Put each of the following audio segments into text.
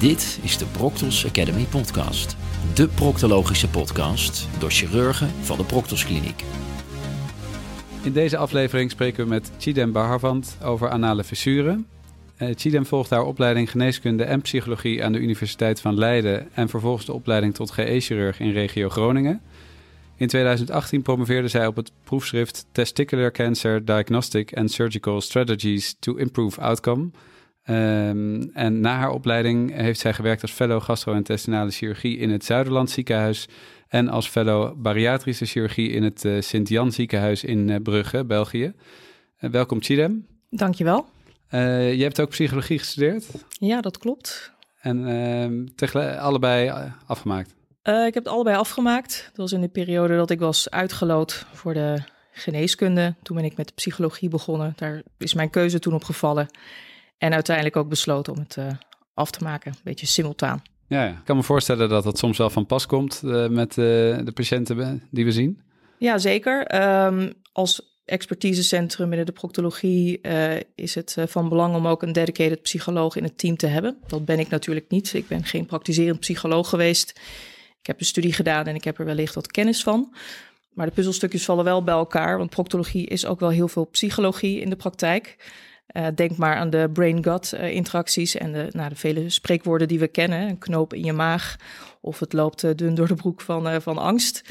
Dit is de Proctos Academy podcast. De proctologische podcast door chirurgen van de Proctos Kliniek. In deze aflevering spreken we met Chidem Baharvand over anale fissuren. Uh, Chidem volgt haar opleiding geneeskunde en psychologie aan de Universiteit van Leiden en vervolgens de opleiding tot GE-chirurg in regio Groningen. In 2018 promoveerde zij op het proefschrift Testicular Cancer Diagnostic and Surgical Strategies to Improve Outcome. Um, en na haar opleiding heeft zij gewerkt als fellow gastro-intestinale chirurgie in het Zuiderland ziekenhuis en als fellow bariatrische chirurgie in het uh, Sint-Jan ziekenhuis in uh, Brugge, België. Uh, welkom Chidem. Dankjewel. Je hebt ook psychologie gestudeerd? Ja, dat klopt. En tegelijk allebei afgemaakt? Ik heb het allebei afgemaakt. Dat was in de periode dat ik was uitgeloot voor de geneeskunde. Toen ben ik met de psychologie begonnen. Daar is mijn keuze toen op gevallen. En uiteindelijk ook besloten om het uh, af te maken. Een beetje simultaan. Ja, ik kan me voorstellen dat dat soms wel van pas komt uh, met de patiënten die we zien. Ja, zeker. Um, als expertisecentrum binnen de proctologie is het van belang om ook een dedicated psycholoog in het team te hebben. Dat ben ik natuurlijk niet. Ik ben geen praktiserend psycholoog geweest. Ik heb een studie gedaan en ik heb er wellicht wat kennis van. Maar de puzzelstukjes vallen wel bij elkaar, want proctologie is ook wel heel veel psychologie in de praktijk. Uh, denk maar aan de brain-gut uh, interacties en de, nou, de vele spreekwoorden die we kennen. Een knoop in je maag of het loopt uh, dun door de broek van, van angst.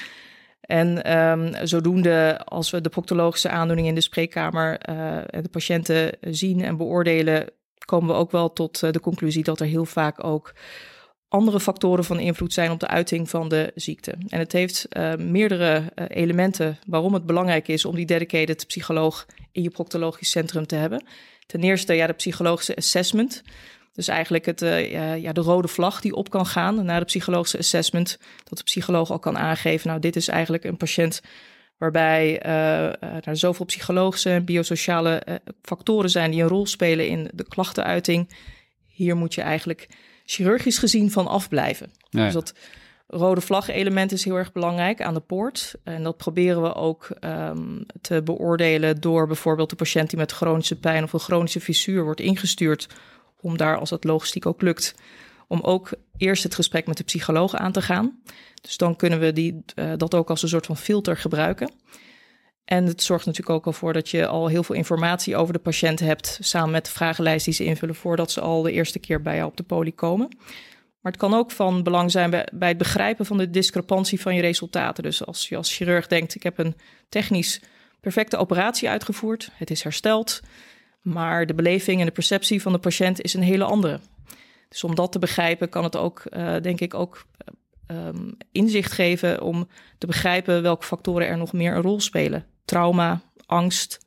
En um, zodoende, als we de proctologische aandoeningen in de spreekkamer en de patiënten zien en beoordelen, komen we ook wel tot de conclusie dat er heel vaak ook andere factoren van invloed zijn op de uiting van de ziekte. En het heeft uh, meerdere uh, elementen waarom het belangrijk is om die dedicated psycholoog in je proctologisch centrum te hebben. Ten eerste ja, de psychologische assessment. Dus eigenlijk het, uh, ja, de rode vlag die op kan gaan na de psychologische assessment. Dat de psycholoog al kan aangeven, nou dit is eigenlijk een patiënt waarbij er zoveel psychologische en biosociale factoren zijn die een rol spelen in de klachtenuiting. Hier moet je eigenlijk chirurgisch gezien van afblijven. Ja. Dus dat rode vlag-element is heel erg belangrijk aan de poort. En dat proberen we ook um, te beoordelen door bijvoorbeeld de patiënt die met chronische pijn of een chronische fissuur wordt ingestuurd, om daar, als het logistiek ook lukt, om ook eerst het gesprek met de psycholoog aan te gaan. Dus dan kunnen we die, uh, dat ook als een soort van filter gebruiken. En het zorgt natuurlijk ook al voor dat je al heel veel informatie over de patiënt hebt, samen met de vragenlijst die ze invullen voordat ze al de eerste keer bij jou op de poli komen. Maar het kan ook van belang zijn bij, het begrijpen van de discrepantie van je resultaten. Dus als je als chirurg denkt, ik heb een technisch perfecte operatie uitgevoerd, het is hersteld, maar de beleving en de perceptie van de patiënt is een hele andere. Dus om dat te begrijpen kan het ook, uh, denk ik, ook um, inzicht geven om te begrijpen welke factoren er nog meer een rol spelen trauma, angst,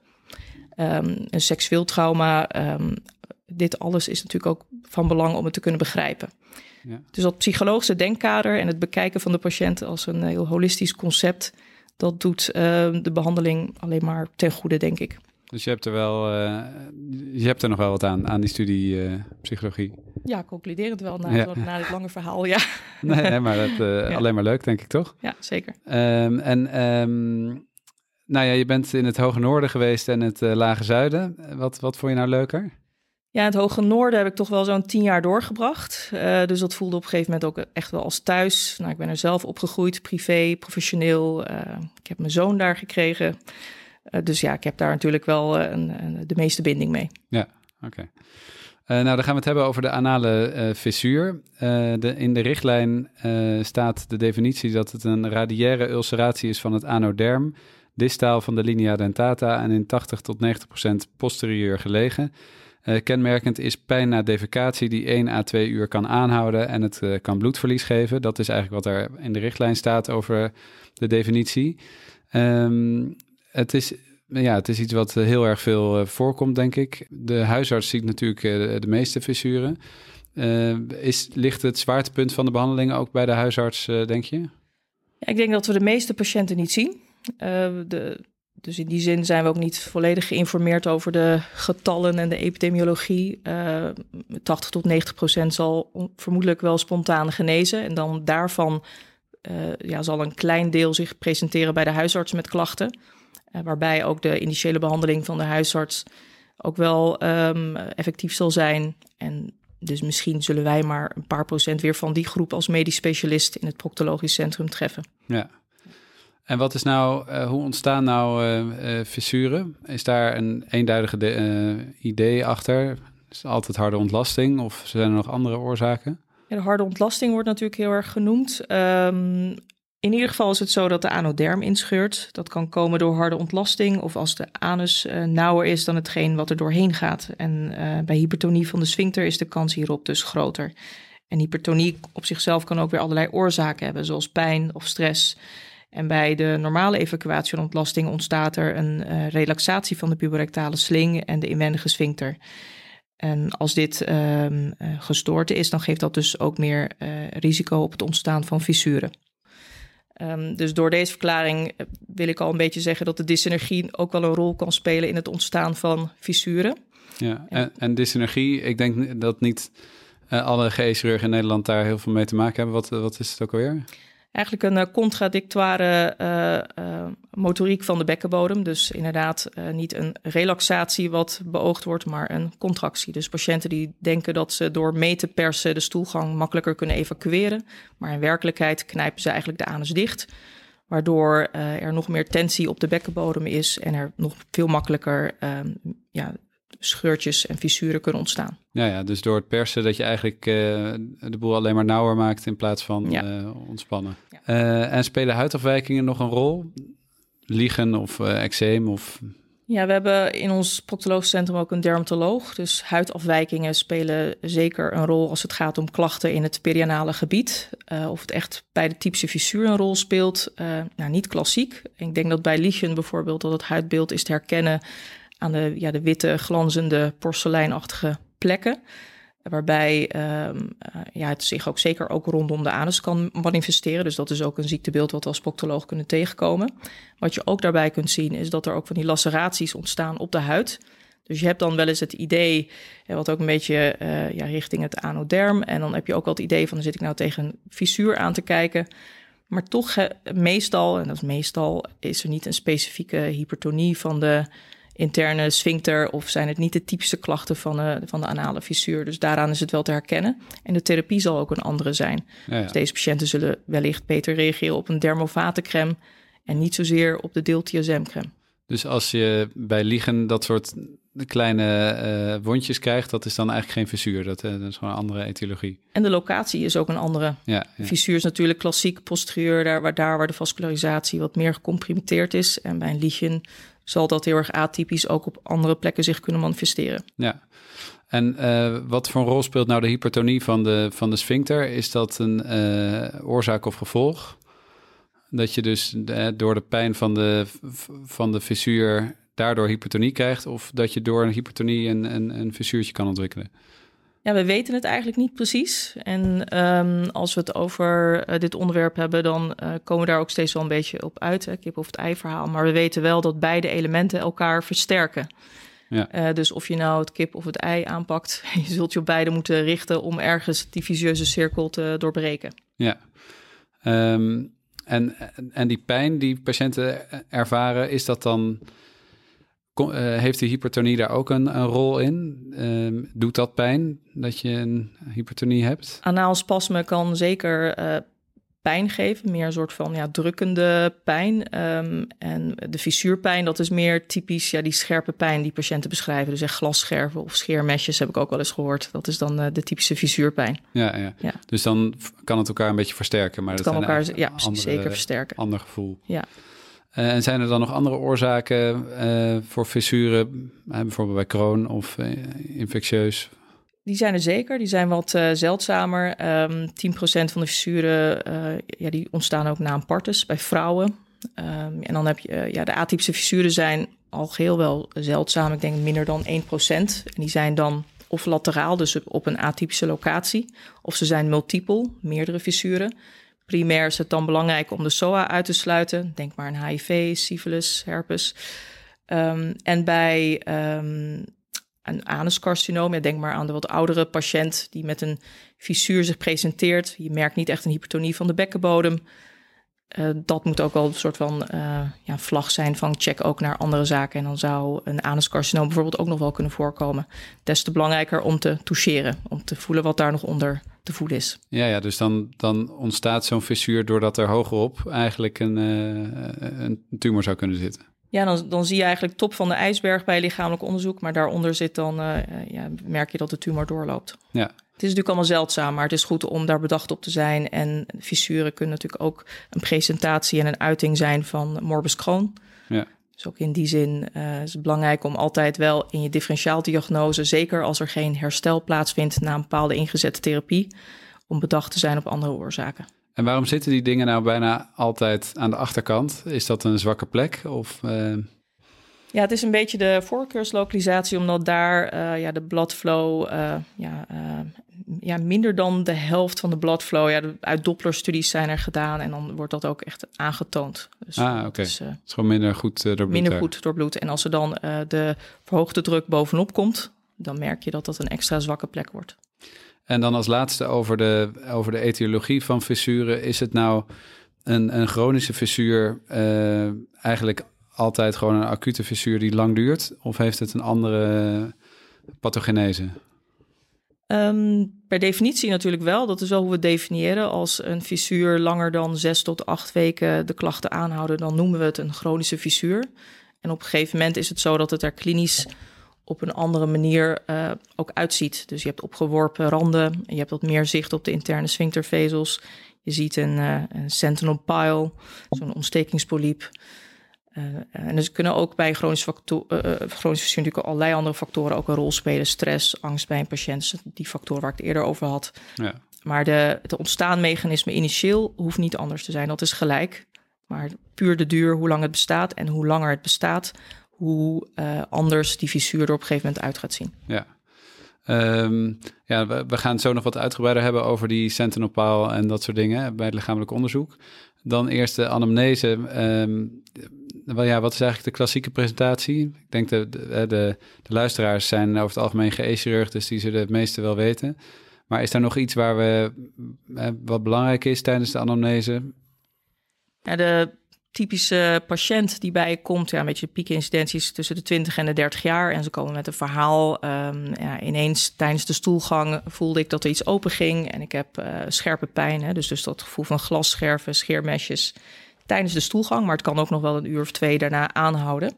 um, een seksueel trauma. Um, dit alles is natuurlijk ook van belang om het te kunnen begrijpen. Ja. Dus dat psychologische denkkader en het bekijken van de patiënt als een heel holistisch concept, dat doet uh, de behandeling alleen maar ten goede, denk ik. Dus je hebt er wel, uh, je hebt er nog wel wat aan, aan die studie uh, psychologie. Ja, concluderend wel na, ja. na dit lange verhaal, ja. Nee, nee maar dat, uh, ja. alleen maar leuk, denk ik toch? Ja, zeker. Um, en um, nou ja, je bent in het Hoge Noorden geweest en het uh, Lage Zuiden. Wat, wat vond je nou leuker? Ja, het Hoge Noorden heb ik toch wel zo'n tien jaar doorgebracht. Uh, dus dat voelde op een gegeven moment ook echt wel als thuis. Nou, ik ben er zelf opgegroeid, privé, professioneel. Uh, ik heb mijn zoon daar gekregen. dus ja, ik heb daar natuurlijk wel een, een, de meeste binding mee. Ja, oké. Okay. Nou, dan gaan we het hebben over de anale fissuur. De, in de richtlijn staat de definitie dat het een radiaire ulceratie is van het anoderm distaal van de linea dentata en in 80 tot 90 procent posterieur gelegen. Uh, kenmerkend is pijn na defecatie die 1 à 2 uur kan aanhouden en het uh, kan bloedverlies geven. Dat is eigenlijk wat er in de richtlijn staat over de definitie. Um, het, is, ja, het is iets wat heel erg veel voorkomt, denk ik. De huisarts ziet natuurlijk de meeste fissuren. is, ligt het zwaartepunt van de behandeling ook bij de huisarts, denk je? Ik denk dat we de meeste patiënten niet zien. De, dus in die zin zijn we ook niet volledig geïnformeerd over de getallen en de epidemiologie. Uh, 80 tot 90 procent zal vermoedelijk wel spontaan genezen. En dan daarvan uh, ja, zal een klein deel zich presenteren bij de huisarts met klachten. Uh, waarbij ook de initiële behandeling van de huisarts ook wel um, effectief zal zijn. En dus misschien zullen wij maar een paar procent weer van die groep als medisch specialist in het proctologisch centrum treffen. Ja. En wat is nou, uh, hoe ontstaan nou uh, uh, fissuren? Is daar een eenduidige idee achter? Is het altijd harde ontlasting of zijn er nog andere oorzaken? Ja, de harde ontlasting wordt natuurlijk heel erg genoemd. Um, in ieder geval is het zo dat de anoderm inscheurt. Dat kan komen door harde ontlasting of als de anus nauwer is dan hetgeen wat er doorheen gaat. En bij hypertonie van de sphincter is de kans hierop dus groter. En hypertonie op zichzelf kan ook weer allerlei oorzaken hebben, zoals pijn of stress. En bij de normale evacuatie en ontlasting ontstaat er een uh, relaxatie van de puberectale sling en de inwendige sphincter. En als dit uh, gestoord is, dan geeft dat dus ook meer risico op het ontstaan van fissuren. Um, dus door deze verklaring eh, wil ik al een beetje zeggen dat de dysenergie ook wel een rol kan spelen in het ontstaan van fissuren. Ja, en, en ik denk dat niet alle GE-chirurgen in Nederland daar heel veel mee te maken hebben. Wat, wat is het ook alweer? Eigenlijk een uh, contradictoire uh, motoriek van de bekkenbodem. Dus inderdaad niet een relaxatie wat beoogd wordt, maar een contractie. Dus patiënten die denken dat ze door mee te persen de stoelgang makkelijker kunnen evacueren. Maar in werkelijkheid knijpen ze eigenlijk de anus dicht. Waardoor er nog meer tensie op de bekkenbodem is en er nog veel makkelijker ehm, ja, scheurtjes en fissuren kunnen ontstaan. Ja, ja, dus door het persen dat je eigenlijk uh, de boel alleen maar nauwer maakt in plaats van ja. uh, ontspannen. Ja. Uh, en spelen huidafwijkingen nog een rol? Liegen of eczeem of... Ja, we hebben in ons proctologisch centrum ook een dermatoloog. Dus huidafwijkingen spelen zeker een rol als het gaat om klachten in het perianale gebied. of het echt bij de typische fissuur een rol speelt, nou niet klassiek. Ik denk dat bij Lichen bijvoorbeeld dat het huidbeeld is te herkennen aan de, ja, de witte, glanzende, porseleinachtige plekken. Waarbij um, uh, ja, het zich ook zeker ook rondom de anus kan manifesteren. Dus dat is ook een ziektebeeld wat we als proctoloog kunnen tegenkomen. Wat je ook daarbij kunt zien is dat er ook van die laceraties ontstaan op de huid. Dus je hebt dan wel eens het idee, wat ook een beetje uh, ja, richting het anoderm. En dan heb je ook wel het idee van, dan zit ik nou tegen een fissuur aan te kijken. Maar toch, meestal, en dat is meestal, is er niet een specifieke hypertonie van de interne sphincter of zijn het niet de typische klachten van de, van de anale fissuur. Dus daaraan is het wel te herkennen. En de therapie zal ook een andere zijn. Ja, ja. Dus deze patiënten zullen wellicht beter reageren op een dermovatencreme en niet zozeer op de deeltiazemcreme. Dus als je bij liegen dat soort kleine uh, wondjes krijgt, dat is dan eigenlijk geen fissuur. Dat, uh, dat, is gewoon een andere etiologie. En de locatie is ook een andere. Ja, ja. Fissuur is natuurlijk klassiek posterieur, daar waar, daar waar de vascularisatie wat meer gecomprimeerd is. En bij een liegen zal dat heel erg atypisch ook op andere plekken zich kunnen manifesteren. Ja. En uh, wat voor een rol speelt nou de hypertonie van de, van de sphincter? Is dat een uh, oorzaak of gevolg? Dat je dus uh, door de pijn van de, van de fissuur daardoor hypertonie krijgt? Of dat je door een hypertonie een, een, een fissuurtje kan ontwikkelen? Ja, we weten het eigenlijk niet precies. En um, als we het over uh, dit onderwerp hebben, dan uh, komen we daar ook steeds wel een beetje op uit. Hè, kip of het ei verhaal. Maar we weten wel dat beide elementen elkaar versterken. Ja. Uh, dus of je nou het kip of het ei aanpakt, je zult je op beide moeten richten om ergens die visieuze cirkel te doorbreken. Ja. Um, en, en die pijn die patiënten ervaren, is dat dan Kom, uh, heeft de hypertonie daar ook een, een rol in? Uh, doet dat pijn dat je een hypertonie hebt? Anaal spasme kan zeker uh, pijn geven, meer een soort van ja, drukkende pijn. Um, en de fissuurpijn, dat is meer typisch ja, die scherpe pijn die patiënten beschrijven. Dus echt glasscherven of scheermesjes heb ik ook wel eens gehoord. Dat is dan uh, de typische fissuurpijn. Ja, ja, ja. Dus dan kan het elkaar een beetje versterken. Maar het dat kan elkaar ja, andere, zeker versterken. Ander gevoel. Ja. Uh, en zijn er dan nog andere oorzaken uh, voor fissuren, uh, bijvoorbeeld bij Crohn of infectieus? Die zijn er zeker, die zijn wat zeldzamer. Um, 10% van de fissuren ja, die ontstaan ook na een partus bij vrouwen. Um, en dan heb je ja, de atypische fissuren zijn al geheel wel zeldzaam, ik denk minder dan 1%. En die zijn dan of lateraal, dus op een atypische locatie, of ze zijn multiple, meerdere fissuren. Primair is het dan belangrijk om de SOA uit te sluiten. Denk maar aan HIV, syphilis, herpes. Um, en bij um, een anuscarcinoom, denk maar aan de wat oudere patiënt die met een fissuur zich presenteert. Je merkt niet echt een hypertonie van de bekkenbodem. uh, dat moet ook wel een soort van uh, ja, vlag zijn van check ook naar andere zaken. En dan zou een anuscarcinoom bijvoorbeeld ook nog wel kunnen voorkomen. Des te belangrijker om te toucheren, om te voelen wat daar nog onder te voelen is. Ja, ja dus dan, dan ontstaat zo'n fissuur doordat er hogerop eigenlijk een, uh, een tumor zou kunnen zitten. Ja, dan, dan zie je eigenlijk top van de ijsberg bij lichamelijk onderzoek. Maar daaronder zit dan, ja, merk je dat de tumor doorloopt. Ja, het is natuurlijk allemaal zeldzaam, maar het is goed om daar bedacht op te zijn. En fissuren kunnen natuurlijk ook een presentatie en een uiting zijn van morbus Crohn. Dus ook in die zin uh, is het belangrijk om altijd wel in je differentiaaldiagnose, zeker als er geen herstel plaatsvindt na een bepaalde ingezette therapie, om bedacht te zijn op andere oorzaken. En waarom zitten die dingen nou bijna altijd aan de achterkant? Is dat een zwakke plek? Of, uh... Ja, het is een beetje de voorkeurslokalisatie, omdat daar uh, ja, de bloodflow ja, ja, minder dan de helft van de bloodflow. Ja, uit Doppler-studies zijn er gedaan en dan wordt dat ook echt aangetoond. Dus, ah, oké. Okay. Dus, het is gewoon minder goed doorbloed. Minder daar. goed doorbloed. En als er dan de verhoogde druk bovenop komt, dan merk je dat dat een extra zwakke plek wordt. En dan als laatste over de, over de etiologie van fissuren. Is het nou een, een chronische fissuur eigenlijk altijd gewoon een acute fissuur die lang duurt? Of heeft het een andere pathogenese? Um, per definitie natuurlijk wel. Dat is wel hoe we definiëren. Als een fissuur langer dan zes tot acht weken de klachten aanhouden, dan noemen we het een chronische fissuur. En op een gegeven moment is het zo dat het er klinisch op een andere manier uh, ook uitziet. Dus je hebt opgeworpen randen, je hebt wat meer zicht op de interne sphinctervezels. Je ziet een, uh, een sentinel pile, zo'n ontstekingspoliep. Uh, en dus kunnen ook bij chronische, factor, uh, chronische fissuur natuurlijk allerlei andere factoren ook een rol spelen. Stress, angst bij een patiënt, die factoren waar ik het eerder over had. Ja. Maar de, het ontstaanmechanisme initieel hoeft niet anders te zijn. Dat is gelijk. Maar puur de duur, hoe lang het bestaat en hoe langer het bestaat, hoe uh, anders die fissuur er op een gegeven moment uit gaat zien. Ja. Um, ja, we, we, gaan het zo nog wat uitgebreider hebben over die sentinel en dat soort dingen bij het lichamelijk onderzoek. Dan eerst de anamnese. Um, wel ja, wat is eigenlijk de klassieke presentatie? Ik denk dat de, de, de, luisteraars zijn over het algemeen ge dus die zullen het meeste wel weten. Maar is daar nog iets waar we, wat belangrijk is tijdens de anamnese? Ja, de typische patiënt die bij je komt, ja, een beetje piekincidenties tussen de 20 en de 30 jaar. En ze komen met een verhaal. Um, ja, ineens tijdens de stoelgang voelde ik dat er iets open ging. En ik heb uh, scherpe pijn. Dus, dus dat gevoel van glasscherven, scheermesjes tijdens de stoelgang, maar het kan ook nog wel een uur of twee daarna aanhouden.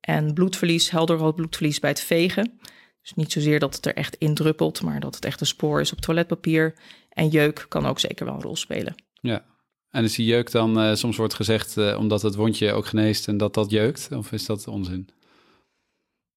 En bloedverlies, helderrood bloedverlies bij het vegen. Dus niet zozeer dat het er echt indruppelt, maar dat het echt een spoor is op toiletpapier. En jeuk kan ook zeker wel een rol spelen. Ja, en is die jeuk dan, uh, soms wordt gezegd, uh, omdat het wondje ook geneest en dat dat jeukt? Of is dat onzin?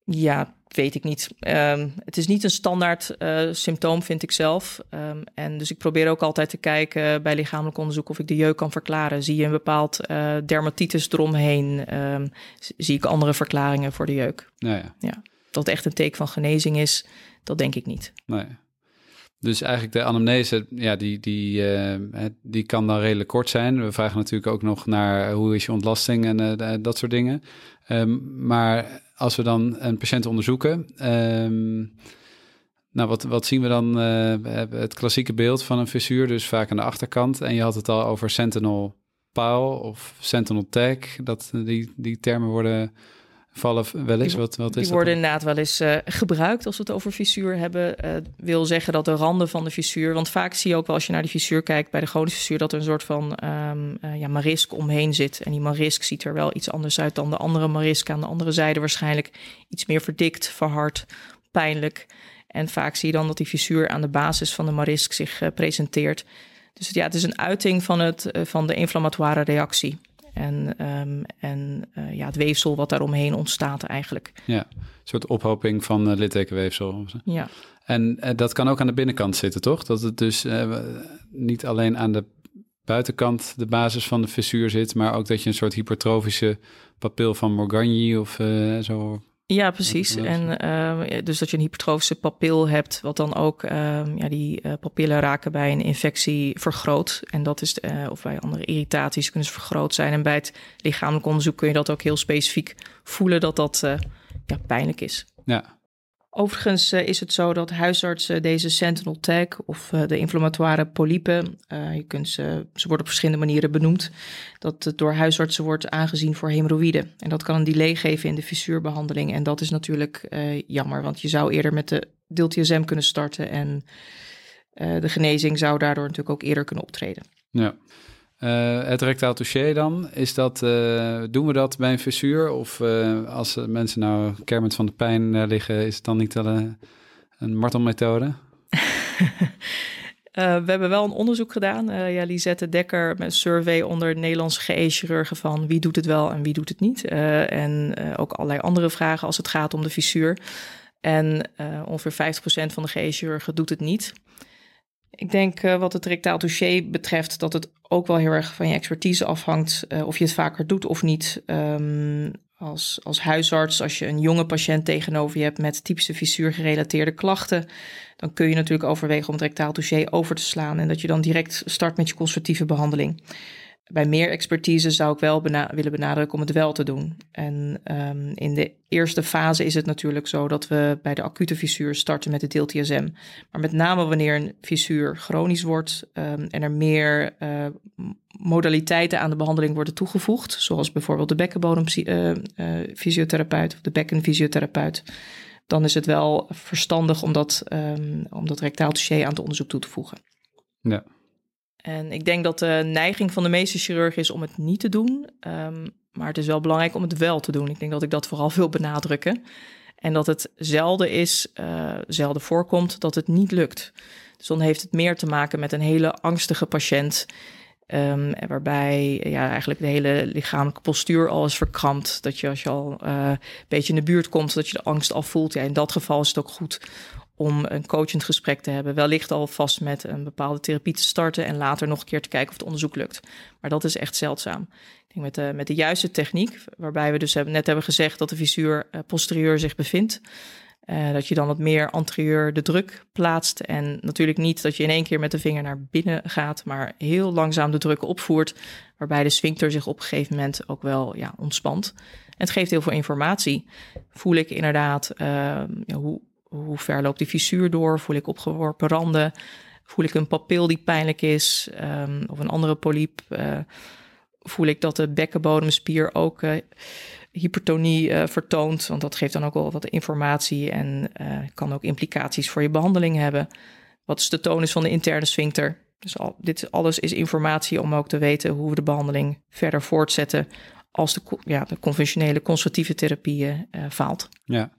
Ja, weet ik niet. Um, het is niet een standaard uh, symptoom, vind ik zelf. Um, en dus ik probeer ook altijd te kijken bij lichamelijk onderzoek of ik de jeuk kan verklaren. Zie je een bepaald uh, dermatitis eromheen? Um, zie ik andere verklaringen voor de jeuk? Nou ja. ja. Dat echt een teken van genezing is, dat denk ik niet. Nee. Dus eigenlijk de anamnese, ja, die, die, uh, die kan dan redelijk kort zijn. We vragen natuurlijk ook nog naar hoe is je ontlasting en dat soort dingen. Maar als we dan een patiënt onderzoeken, um, nou, wat, wat zien we dan? Uh, het klassieke beeld van een fissuur, dus vaak aan de achterkant. En je had het al over sentinel pile of sentinel tag. Dat die, die termen worden vallen wel eens? Wat, wat is die worden inderdaad wel eens uh, gebruikt als we het over fissuur hebben. Uh, wil zeggen dat de randen van de fissuur... want vaak zie je ook wel als je naar die fissuur kijkt... bij de chronische fissuur dat er een soort van um, uh, ja, marisk omheen zit. En die marisk ziet er wel iets anders uit dan de andere marisk. Aan de andere zijde waarschijnlijk iets meer verdikt, verhard, pijnlijk. En vaak zie je dan dat die fissuur aan de basis van de marisk zich presenteert. Dus ja, het is een uiting van, het, van de inflammatoire reactie. En, um, en uh, ja, het weefsel wat daaromheen ontstaat eigenlijk. Ja, een soort ophoping van uh, littekenweefsel. Ja. En uh, dat kan ook aan de binnenkant zitten, toch? Dat het dus niet alleen aan de buitenkant de basis van de fissuur zit, maar ook dat je een soort hypertrofische papil van Morgagni of zo ja, precies. En uh, dus dat je een hypertrofische papil hebt, wat dan ook uh, ja, die uh, papillen raken bij een infectie vergroot. En dat is, uh, of bij andere irritaties kunnen ze vergroot zijn. En bij het lichamelijk onderzoek kun je dat ook heel specifiek voelen dat dat ja, pijnlijk is. Ja. Overigens eh, is het zo dat huisartsen deze sentinel tag of uh, de inflammatoire polypen, uh, je kunt ze, ze worden op verschillende manieren benoemd, dat het door huisartsen wordt aangezien voor hemorroïden. En dat kan een delay geven in de fissuurbehandeling. En dat is natuurlijk jammer, want je zou eerder met de DILTSM kunnen starten en de genezing zou daardoor natuurlijk ook eerder kunnen optreden. Ja. Uh, het rectaal touché dan, is dat, uh, doen we dat bij een fissuur? Of uh, als mensen nou kermend van de pijn liggen, is het dan niet een, een martelmethode? we hebben wel een onderzoek gedaan. ja, Lisette Dekker met een survey onder Nederlandse GE-chirurgen van wie doet het wel en wie doet het niet. en ook allerlei andere vragen als het gaat om de fissuur. En ongeveer 50% van de GE-chirurgen doet het niet. Ik denk uh, wat het rectaal touché betreft dat het ook wel heel erg van je expertise afhangt uh, of je het vaker doet of niet. Um, als, als huisarts, als je een jonge patiënt tegenover je hebt met typische fissuurgerelateerde klachten, dan kun je natuurlijk overwegen om het rectaal touché over te slaan en dat je dan direct start met je conservatieve behandeling bij meer expertise zou ik wel willen benadrukken om het wel te doen. En um, in de eerste fase is het natuurlijk zo dat we bij de acute fissuur starten met de DLTSM. Maar met name wanneer een fissuur chronisch wordt um, en er meer uh, modaliteiten aan de behandeling worden toegevoegd, zoals bijvoorbeeld de bekkenbodemfysiotherapeut uh, of de bekkenfysiotherapeut, dan is het wel verstandig om dat, um, om dat rectaal dossier aan het onderzoek toe te voegen. Ja. En ik denk dat de neiging van de meeste chirurgen is om het niet te doen. Um, maar het is wel belangrijk om het wel te doen. Ik denk dat ik dat vooral wil benadrukken. En dat het zelden is, uh, zelden voorkomt dat het niet lukt. Dus dan heeft het meer te maken met een hele angstige patiënt. Um, waarbij ja, eigenlijk de hele lichamelijke postuur al is verkrampt. Dat je als je al uh, een beetje in de buurt komt, dat je de angst al voelt. Ja, in dat geval is het ook goed om een coachend gesprek te hebben. Wellicht alvast met een bepaalde therapie te starten en later nog een keer te kijken of het onderzoek lukt. Maar dat is echt zeldzaam. Ik denk met de, met de juiste techniek, waarbij we dus hebben, net hebben gezegd dat de visuur uh, posterieur zich bevindt. Uh, dat je dan wat meer anterieur de druk plaatst. En natuurlijk niet dat je in één keer met de vinger naar binnen gaat, maar heel langzaam de druk opvoert. Waarbij de sphincter zich op een gegeven moment ook wel ja, ontspant. En het geeft heel veel informatie. Voel ik inderdaad ja, hoe, hoe ver loopt die fissuur door? Voel ik opgeworpen randen? Voel ik een papil die pijnlijk is? Um, of een andere polyp? Uh, voel ik dat de bekkenbodemspier ook uh, hypertonie uh, vertoont? Want dat geeft dan ook wel wat informatie en kan ook implicaties voor je behandeling hebben. Wat is de tonus van de interne sphincter? Dus al, dit alles is informatie om ook te weten hoe we de behandeling verder voortzetten als de, ja, de conventionele conservatieve therapieën faalt. Ja,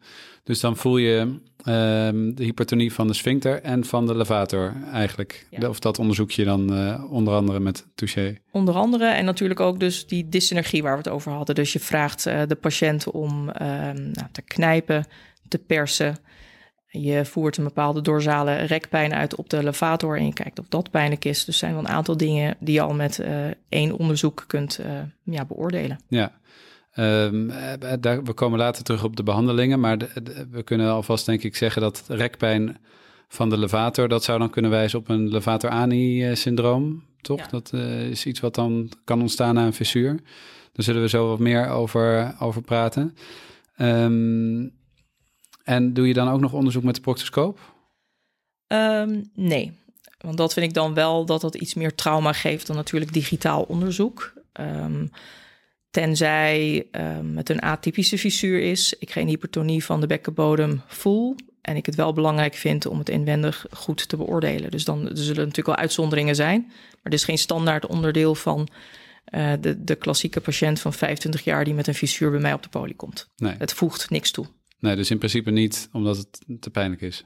dus dan voel je Ehm, de hypertonie van de sphincter en van de levator eigenlijk. Of dat onderzoek je dan uh, onder andere met Touché. Onder andere en natuurlijk ook dus die dysenergie waar we het over hadden. Dus je vraagt uh, de patiënt om uh, nou, te knijpen, te persen. Je voert een bepaalde dorsale rekpijn uit op de levator en je kijkt of dat pijnlijk is. Dus zijn wel een aantal dingen die je al met eh, één onderzoek kunt ja, beoordelen. Ja, Um, daar, we komen later terug op de behandelingen, maar we kunnen alvast denk ik zeggen dat rekpijn van de levator, dat zou dan kunnen wijzen op een levator-ani-syndroom, toch? Dat uh, is iets wat dan kan ontstaan na een fissuur. Daar zullen we zo wat meer over, over praten. Um, en doe je dan ook nog onderzoek met de proctoscoop? Um, nee, want dat vind ik dan wel dat dat iets meer trauma geeft dan natuurlijk digitaal onderzoek. Um, Tenzij um, het een atypische fissuur is, ik geen hypertonie van de bekkenbodem voel en ik het wel belangrijk vind om het inwendig goed te beoordelen. Dus dan er zullen natuurlijk wel uitzonderingen zijn, maar het is geen standaard onderdeel van uh, de, de klassieke patiënt van 25 jaar die met een fissuur bij mij op de poli komt. Nee. Het voegt niks toe. Nee, dus in principe niet omdat het te pijnlijk is.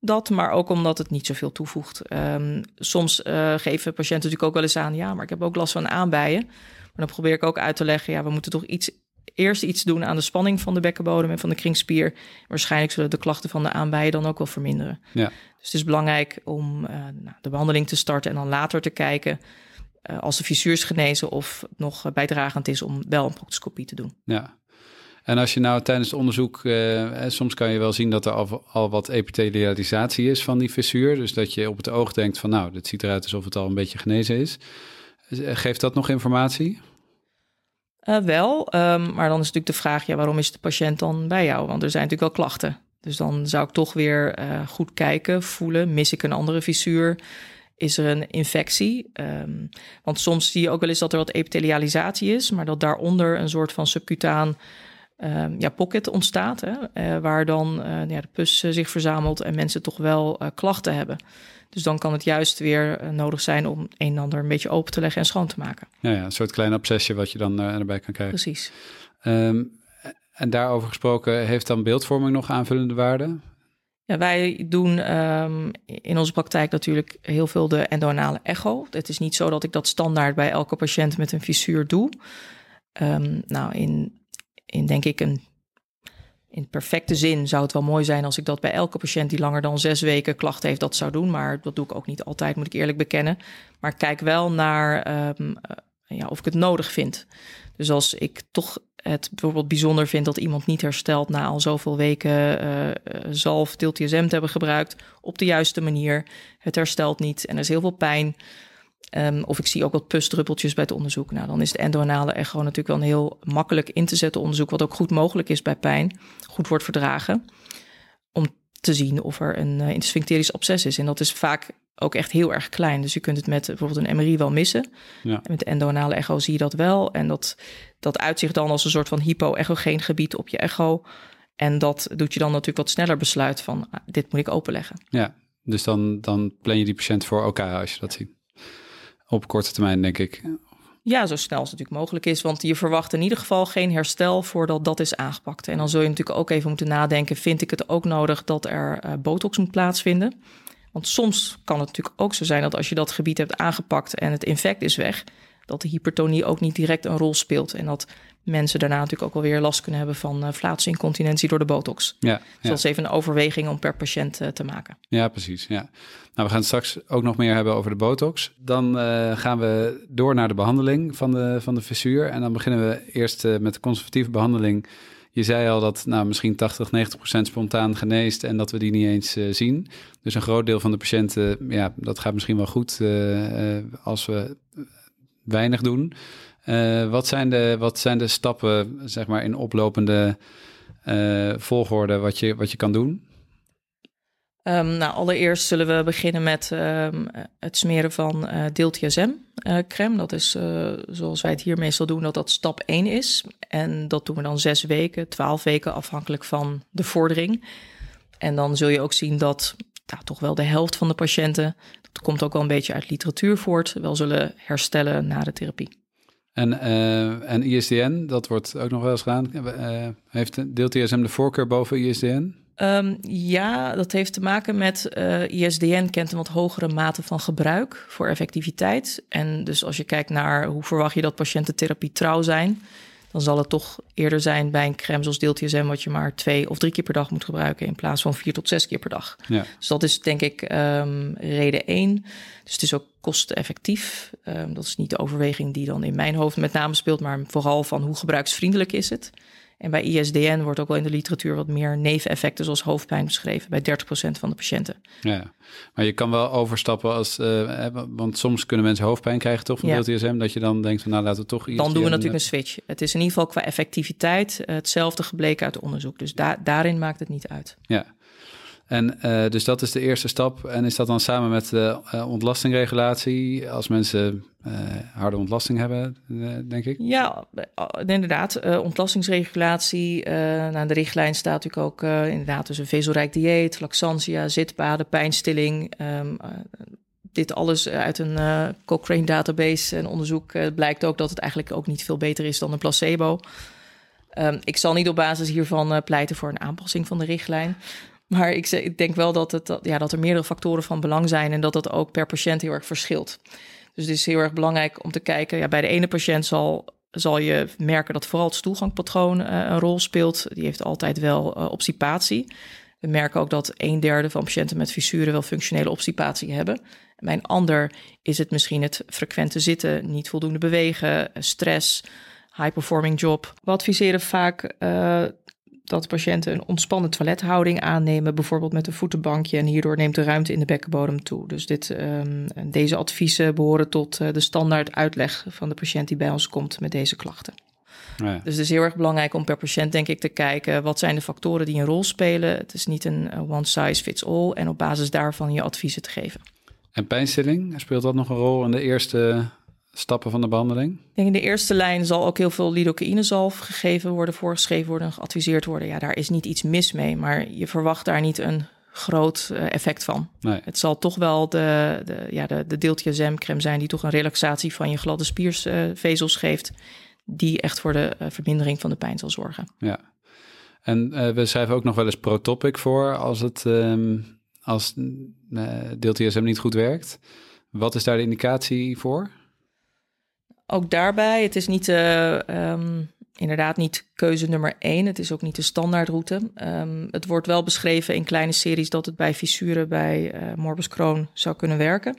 Dat, maar ook omdat het niet zoveel toevoegt. Um, soms uh, geven patiënten natuurlijk ook wel eens aan, ja, maar ik heb ook last van aanbijen. Maar dan probeer ik ook uit te leggen, ja, we moeten toch iets, eerst iets doen aan de spanning van de bekkenbodem en van de kringspier. Waarschijnlijk zullen de klachten van de aanbijen dan ook wel verminderen. Ja. Dus het is belangrijk om uh, nou, de behandeling te starten en dan later te kijken uh, als de fissuur is genezen of het nog bijdragend is om wel een proctoscopie te doen. Ja. En als je nou tijdens het onderzoek, uh, soms kan je wel zien dat er al, al wat epithelialisatie is van die fissuur. Dus dat je op het oog denkt van nou, dit ziet eruit alsof het al een beetje genezen is. Geeft dat nog informatie? Uh, wel, um, maar dan is natuurlijk de vraag, ja, waarom is de patiënt dan bij jou? Want er zijn natuurlijk wel klachten. Dus dan zou ik toch weer uh, goed kijken, voelen. Mis ik een andere fissuur? Is er een infectie? Um, want soms zie je ook wel eens dat er wat epithelialisatie is, maar dat daaronder een soort van subcutaan um, ja, pocket ontstaat. Hè, waar dan ja, de pus zich verzamelt en mensen toch wel klachten hebben. Dus dan kan het juist weer nodig zijn om een en ander een beetje open te leggen en schoon te maken. Ja, ja een soort klein obsessie wat je dan erbij kan krijgen. Precies. Um, en daarover gesproken, heeft dan beeldvorming nog aanvullende waarde? Ja, wij doen um, in onze praktijk natuurlijk heel veel de endoanale echo. Het is niet zo dat ik dat standaard bij elke patiënt met een fissuur doe. Um, nou, in, in denk ik een in perfecte zin zou het wel mooi zijn als ik dat bij elke patiënt die langer dan zes weken klachten heeft, dat zou doen. Maar dat doe ik ook niet altijd, moet ik eerlijk bekennen. Maar kijk wel naar um, ja, of ik het nodig vind. Dus als ik toch het bijvoorbeeld bijzonder vind dat iemand niet herstelt na al zoveel weken uh, zalf, te hebben gebruikt op de juiste manier. Het herstelt niet en er is heel veel pijn. Um, of ik zie ook wat pusdruppeltjes bij het onderzoek. Nou, dan is de endoanale echo natuurlijk wel een heel makkelijk in te zetten onderzoek, wat ook goed mogelijk is bij pijn, goed wordt verdragen. Om te zien of er een uh, intersphincterisch absces is. En dat is vaak ook echt heel erg klein. Dus je kunt het met bijvoorbeeld een MRI wel missen. Ja. En met de endoanale echo zie je dat wel. En dat, dat uitzicht dan als een soort van hypo-echogeen gebied op je echo. En dat doet je dan natuurlijk wat sneller besluit van ah, dit moet ik openleggen. Ja, dus dan, dan plan je die patiënt voor OK als je dat ziet. Op korte termijn, denk ik. Ja, zo snel als het natuurlijk mogelijk is. Want je verwacht in ieder geval geen herstel voordat dat is aangepakt. En dan zul je natuurlijk ook even moeten nadenken: vind ik het ook nodig dat er uh, botox moet plaatsvinden? Want soms kan het natuurlijk ook zo zijn dat als je dat gebied hebt aangepakt en het infect is weg, dat de hypertonie ook niet direct een rol speelt. En dat mensen daarna natuurlijk ook wel weer last kunnen hebben van uh, vlaatsincontinentie door de botox. Ja, dus ja. dat is even een overweging om per patiënt uh, te maken. Ja, precies. Ja. Nou, we gaan het straks ook nog meer hebben over de botox. Dan uh, gaan we door naar de behandeling van de, van de fissuur. En dan beginnen we eerst met de conservatieve behandeling je zei al dat nou, misschien 80, 90 procent spontaan geneest en dat we die niet eens uh, zien. Dus een groot deel van de patiënten, ja, dat gaat misschien wel goed uh, uh, als we weinig doen. Wat, zijn de, wat zijn de stappen, zeg maar, in oplopende volgorde wat je, wat je kan doen? Um, nou, allereerst zullen we beginnen met um, het smeren van uh, DeelTSM uh, crème. Dat is zoals wij het hier meestal doen, dat dat stap 1 is. En dat doen we dan zes weken, twaalf weken afhankelijk van de vordering. En dan zul je ook zien dat nou, toch wel de helft van de patiënten, dat komt ook wel een beetje uit literatuur voort, wel zullen herstellen na de therapie. En, en ISDN, dat wordt ook nog wel eens gedaan. heeft DeelTSM de voorkeur boven ISDN? Um, ja, dat heeft te maken met uh, ISDN kent een wat hogere mate van gebruik voor effectiviteit. En dus als je kijkt naar hoe verwacht je dat patiënten therapie trouw zijn, dan zal het toch eerder zijn bij een crème zoals DeelTSM wat je maar twee of drie keer per dag moet gebruiken in plaats van vier tot zes keer per dag. Ja. Dus dat is denk ik um, reden één. Dus het is ook kosteneffectief. Um, dat is niet de overweging die dan in mijn hoofd met name speelt, maar vooral van hoe gebruiksvriendelijk is het. En bij ISDN wordt ook wel in de literatuur wat meer neveneffecten zoals hoofdpijn beschreven bij 30% van de patiënten. Ja, maar je kan wel overstappen als, uh, want soms kunnen mensen hoofdpijn krijgen toch van ja. Dat je dan denkt van nou laten we toch ISDN... Dan doen we natuurlijk een switch. Het is in ieder geval qua effectiviteit hetzelfde gebleken uit onderzoek. Dus da daarin maakt het niet uit. Ja, en uh, dus dat is de eerste stap. En is dat dan samen met de uh, ontlastingregulatie, als mensen uh, harde ontlasting hebben, denk ik? Ja, inderdaad. ontlastingsregulatie. nou, de richtlijn staat natuurlijk ook inderdaad dus een vezelrijk dieet, laxantia, zitbaden, pijnstilling. Um, dit alles uit een Cochrane database en onderzoek blijkt ook dat het eigenlijk ook niet veel beter is dan een placebo. Um, ik zal niet op basis hiervan pleiten voor een aanpassing van de richtlijn. Maar ik, ik denk wel dat, het, ja, dat er meerdere factoren van belang zijn en dat dat ook per patiënt heel erg verschilt. Dus het is heel erg belangrijk om te kijken. Ja, bij de ene patiënt zal, zal je merken dat vooral het stoelgangpatroon uh, een rol speelt. Die heeft altijd wel uh, obstipatie. We merken ook dat een derde van patiënten met fissuren wel functionele obstipatie hebben. Bij een ander is het misschien het frequente zitten, niet voldoende bewegen, stress, high performing job. We adviseren vaak dat patiënten een ontspannen toilethouding aannemen, bijvoorbeeld met een voetenbankje. En hierdoor neemt de ruimte in de bekkenbodem toe. Dus dit, um, deze adviezen behoren tot uh, de standaard uitleg van de patiënt die bij ons komt met deze klachten. Ja. Dus het is heel erg belangrijk om per patiënt, denk ik, te kijken wat zijn de factoren die een rol spelen. Het is niet een eh, one size fits all en op basis daarvan je adviezen te geven. En pijnstilling, speelt dat nog een rol in de eerste stappen van de behandeling? Ik denk in de eerste lijn zal ook heel veel lidocaïnezalf gegeven worden, voorgeschreven worden, geadviseerd worden. Ja, daar is niet iets mis mee, maar je verwacht daar niet een groot eh, effect van. Nee. Het zal toch wel de, de, ja, de, de zijn die toch een relaxatie van je gladde spiervezels geeft, die echt voor de eh, vermindering van de pijn zal zorgen. Ja. En eh, we schrijven ook nog wel eens protopic voor als het ehm als uh, niet goed werkt. Wat is daar de indicatie voor? Ook daarbij, het is niet eh, ehm, inderdaad niet keuze nummer één. Het is ook niet de standaardroute. Ehm, het wordt wel beschreven in kleine series dat het bij fissuren bij eh, morbus Crohn zou kunnen werken.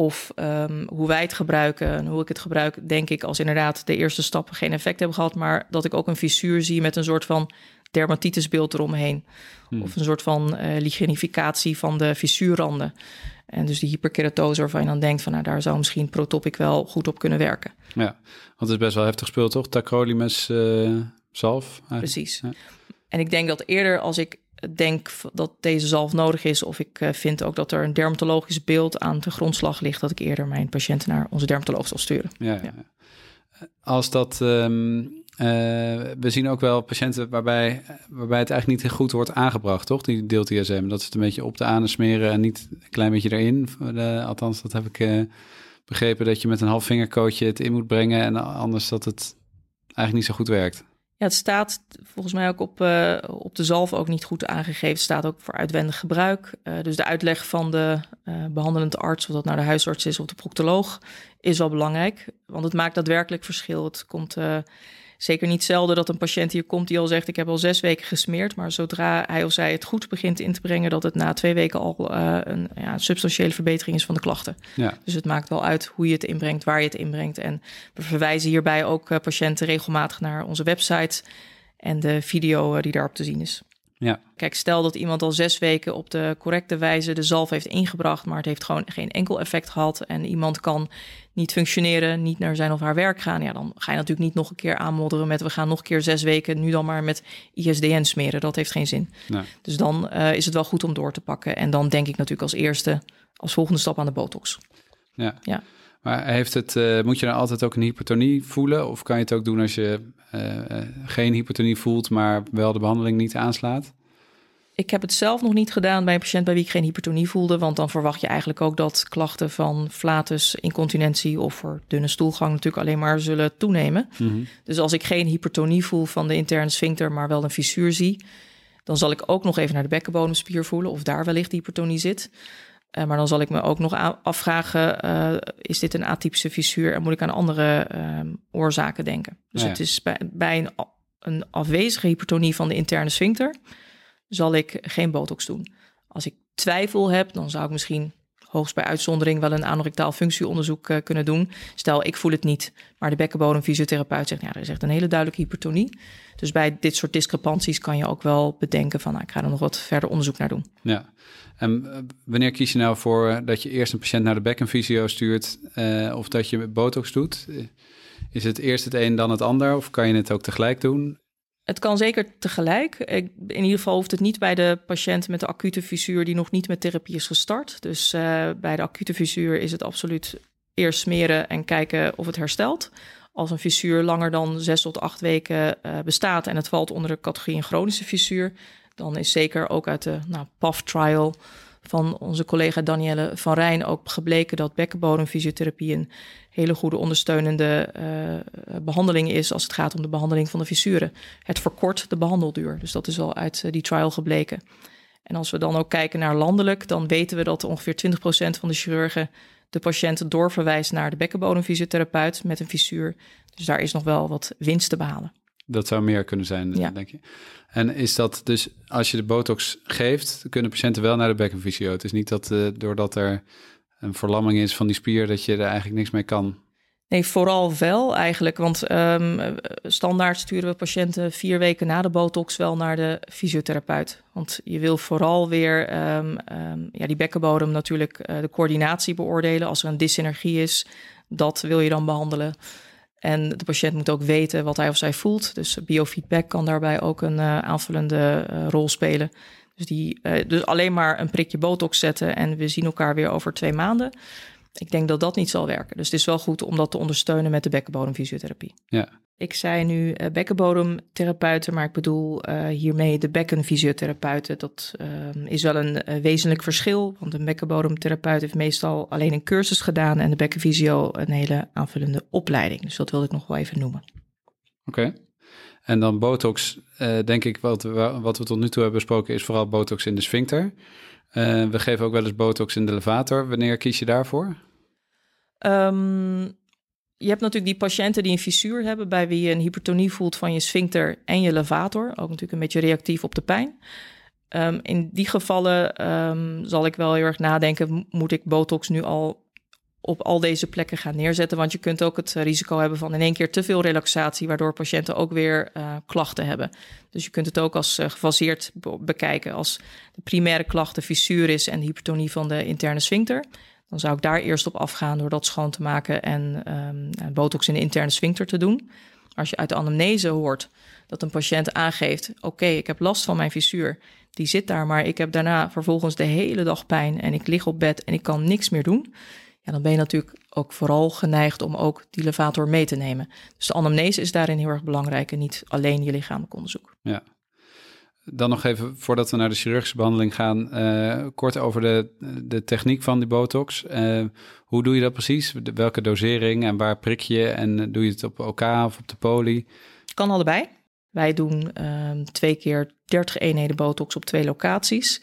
Of ehm, hoe wij het gebruiken en hoe ik het gebruik, denk ik, als inderdaad de eerste stappen geen effect hebben gehad, maar dat ik ook een fissuur zie met een soort van dermatitisbeeld eromheen. Hmm. Of een soort van lichenificatie van de fissuurranden. En dus die hyperkeratose waarvan je dan denkt van nou daar zou misschien Protopic wel goed op kunnen werken. Ja, want het is best wel heftig spul, toch? Tacrolimus eh zalf. eigenlijk. Precies. Ja. En ik denk dat eerder als ik denk dat deze zalf nodig is, of ik eh, vind ook dat er een dermatologisch beeld aan de grondslag ligt, dat ik eerder mijn patiënten naar onze dermatoloog zal sturen. Ja, ja. Als dat. ehm, eh, we zien ook wel patiënten waarbij, waarbij het eigenlijk niet goed wordt aangebracht, toch? Die deel-TSM. Dat is het een beetje op de anus smeren en niet een klein beetje erin. Althans, dat heb ik eh, begrepen dat je met een half vingerkootje het in moet brengen en anders dat het eigenlijk niet zo goed werkt. Het staat volgens mij ook op, eh, op de zalf ook niet goed aangegeven. Het staat ook voor uitwendig gebruik. Eh, dus de uitleg van de eh, behandelende arts, of dat nou de huisarts is of de proctoloog, is wel belangrijk. Want het maakt daadwerkelijk verschil. Het komt zeker niet zelden dat een patiënt hier komt die al zegt: Ik heb al zes weken gesmeerd. Maar zodra hij of zij het goed begint in te brengen, dat het na twee weken al eh, een ja, substantiële verbetering is van de klachten. Ja, Dus het maakt wel uit hoe je het inbrengt, waar je het inbrengt. En we verwijzen hierbij ook eh, patiënten regelmatig naar onze website en de video eh, die daarop te zien is. ja, Kijk, stel dat iemand al zes weken op de correcte wijze de zalf heeft ingebracht, maar het heeft gewoon geen enkel effect gehad en iemand kan niet functioneren, niet naar zijn of haar werk gaan, ja, dan ga je natuurlijk niet nog een keer aanmodderen met we gaan nog een keer zes weken nu dan maar met ISDN smeren. Dat heeft geen zin. nee. Dus dan eh, is het wel goed om door te pakken. En dan denk ik natuurlijk als eerste, als volgende stap aan de botox. ja. Ja. Maar heeft het, eh, moet je dan altijd ook een hypertonie voelen? Of kan je het ook doen als je eh, geen hypertonie voelt, maar wel de behandeling niet aanslaat? Ik heb het zelf nog niet gedaan bij een patiënt bij wie ik geen hypertonie voelde. Want dan verwacht je eigenlijk ook dat klachten van flatus, incontinentie of voor dunne stoelgang natuurlijk alleen maar zullen toenemen. Mhm. Dus als ik geen hypertonie voel van de interne sphincter, maar wel een fissuur zie, dan zal ik ook nog even naar de bekkenbodemspier voelen of daar wellicht hypertonie zit. Eh, maar dan zal ik me ook nog afvragen, eh, is dit een atypische fissuur en moet ik aan andere ehm, oorzaken denken? Dus Ja, ja. het is bij, bij een, een afwezige hypertonie van de interne sphincter, zal ik geen botox doen. Als ik twijfel heb, dan zou ik misschien hoogst bij uitzondering wel een anorectaal functieonderzoek eh, kunnen doen. Stel, ik voel het niet, maar de bekkenbodemfysiotherapeut zegt, ja, er is echt een hele duidelijke hypertonie. Dus bij dit soort discrepanties kan je ook wel bedenken van, nou, ik ga er nog wat verder onderzoek naar doen. Ja. En eh, wanneer kies je nou voor eh, dat je eerst een patiënt naar de bekkenfysio stuurt of dat je botox doet? Is het eerst het een dan het ander of kan je het ook tegelijk doen? Het kan zeker tegelijk. In ieder geval hoeft het niet bij de patiënt met de acute fissuur die nog niet met therapie is gestart. Dus eh, bij de acute fissuur is het absoluut eerst smeren en kijken of het herstelt. Als een fissuur langer dan zes tot acht weken eh, bestaat en het valt onder de categorie een chronische fissuur, dan is zeker ook uit de nou, PAF-trial van onze collega Danielle van Rijn ook gebleken dat bekkenbodemfysiotherapie een hele goede ondersteunende eh, behandeling is als het gaat om de behandeling van de fissuren. Het verkort de behandelduur. Dus dat is al uit eh, die trial gebleken. En als we dan ook kijken naar landelijk, dan weten we dat ongeveer 20% van de chirurgen de patiënt doorverwijst naar de bekkenbodemfysiotherapeut met een fissuur. Dus daar is nog wel wat winst te behalen. Dat zou meer kunnen zijn, Ja. denk je. En is dat dus, als je de botox geeft, kunnen patiënten wel naar de bekkenfysio? Het is niet dat eh, doordat er een verlamming is van die spier, dat je er eigenlijk niks mee kan. Nee, vooral wel eigenlijk. Want ehm, standaard sturen we patiënten vier weken na de botox wel naar de fysiotherapeut. Want je wil vooral weer ehm, ehm, ja, die bekkenbodem natuurlijk eh, de coördinatie beoordelen. Als er een dyssynergie is, dat wil je dan behandelen. En de patiënt moet ook weten wat hij of zij voelt. Dus biofeedback kan daarbij ook een uh, aanvullende uh, rol spelen. Dus, die, uh, dus alleen maar een prikje botox zetten en we zien elkaar weer over twee maanden. Ik denk dat dat niet zal werken. Dus het is wel goed om dat te ondersteunen met de bekkenbodemfysiotherapie. Ja. Ik zei nu uh, bekkenbodemtherapeuten, maar ik bedoel uh, hiermee de bekkenfysiotherapeuten. Dat uh, is wel een wezenlijk verschil, want een bekkenbodemtherapeut heeft meestal alleen een cursus gedaan en de bekkenfysio een hele aanvullende opleiding. Dus dat wilde ik nog wel even noemen. Oké. Okay. En dan botox, denk ik, wat, wat we tot nu toe hebben besproken, is vooral botox in de sphincter. Uh, we geven ook wel eens botox in de levator. Wanneer kies je daarvoor? Um, je hebt natuurlijk die patiënten die een fissuur hebben, bij wie je een hypertonie voelt van je sphincter en je levator. Ook natuurlijk een beetje reactief op de pijn. Um, in die gevallen um, zal ik wel heel erg nadenken, moet ik botox nu al op al deze plekken gaan neerzetten. Want je kunt ook het risico hebben van in één keer te veel relaxatie, waardoor patiënten ook weer uh, klachten hebben. Dus je kunt het ook als uh, gefaseerd bekijken. Als de primaire klacht de fissuur is en de hypertonie van de interne sphincter, dan zou ik daar eerst op afgaan door dat schoon te maken en um, botox in de interne sphincter te doen. Als je uit de anamnese hoort dat een patiënt aangeeft: Oké, ik heb last van mijn fissuur, die zit daar, maar ik heb daarna vervolgens de hele dag pijn en ik lig op bed en ik kan niks meer doen ja, dan ben je natuurlijk ook vooral geneigd om ook die levator mee te nemen. Dus de anamnese is daarin heel erg belangrijk en niet alleen je lichamelijk onderzoek. Ja. Dan nog even, voordat we naar de chirurgische behandeling gaan, uh, kort over de, de techniek van die botox. Uh, hoe doe je dat precies? Welke dosering en waar prik je? En doe je het op OK of op de poli? Kan allebei. Wij doen uh, twee keer 30 eenheden botox op twee locaties.